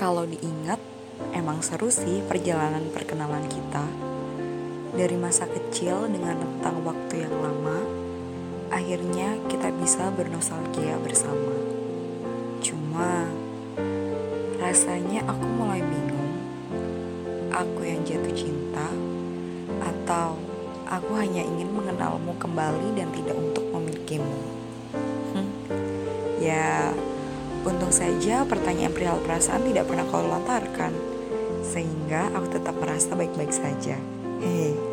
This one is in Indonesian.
Kalau diingat, emang seru sih perjalanan perkenalan kita. Dari masa kecil dengan rentang waktu yang lama, akhirnya kita bisa bernostalgia bersama. Cuma, rasanya aku mulai bingung. Aku yang jatuh cinta, atau aku hanya ingin mengenalmu kembali dan tidak untuk memilikimu. Hmm, ya, untung saja pertanyaan perihal perasaan tidak pernah kau lontarkan, sehingga aku tetap merasa baik-baik saja. Hehe.